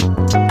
you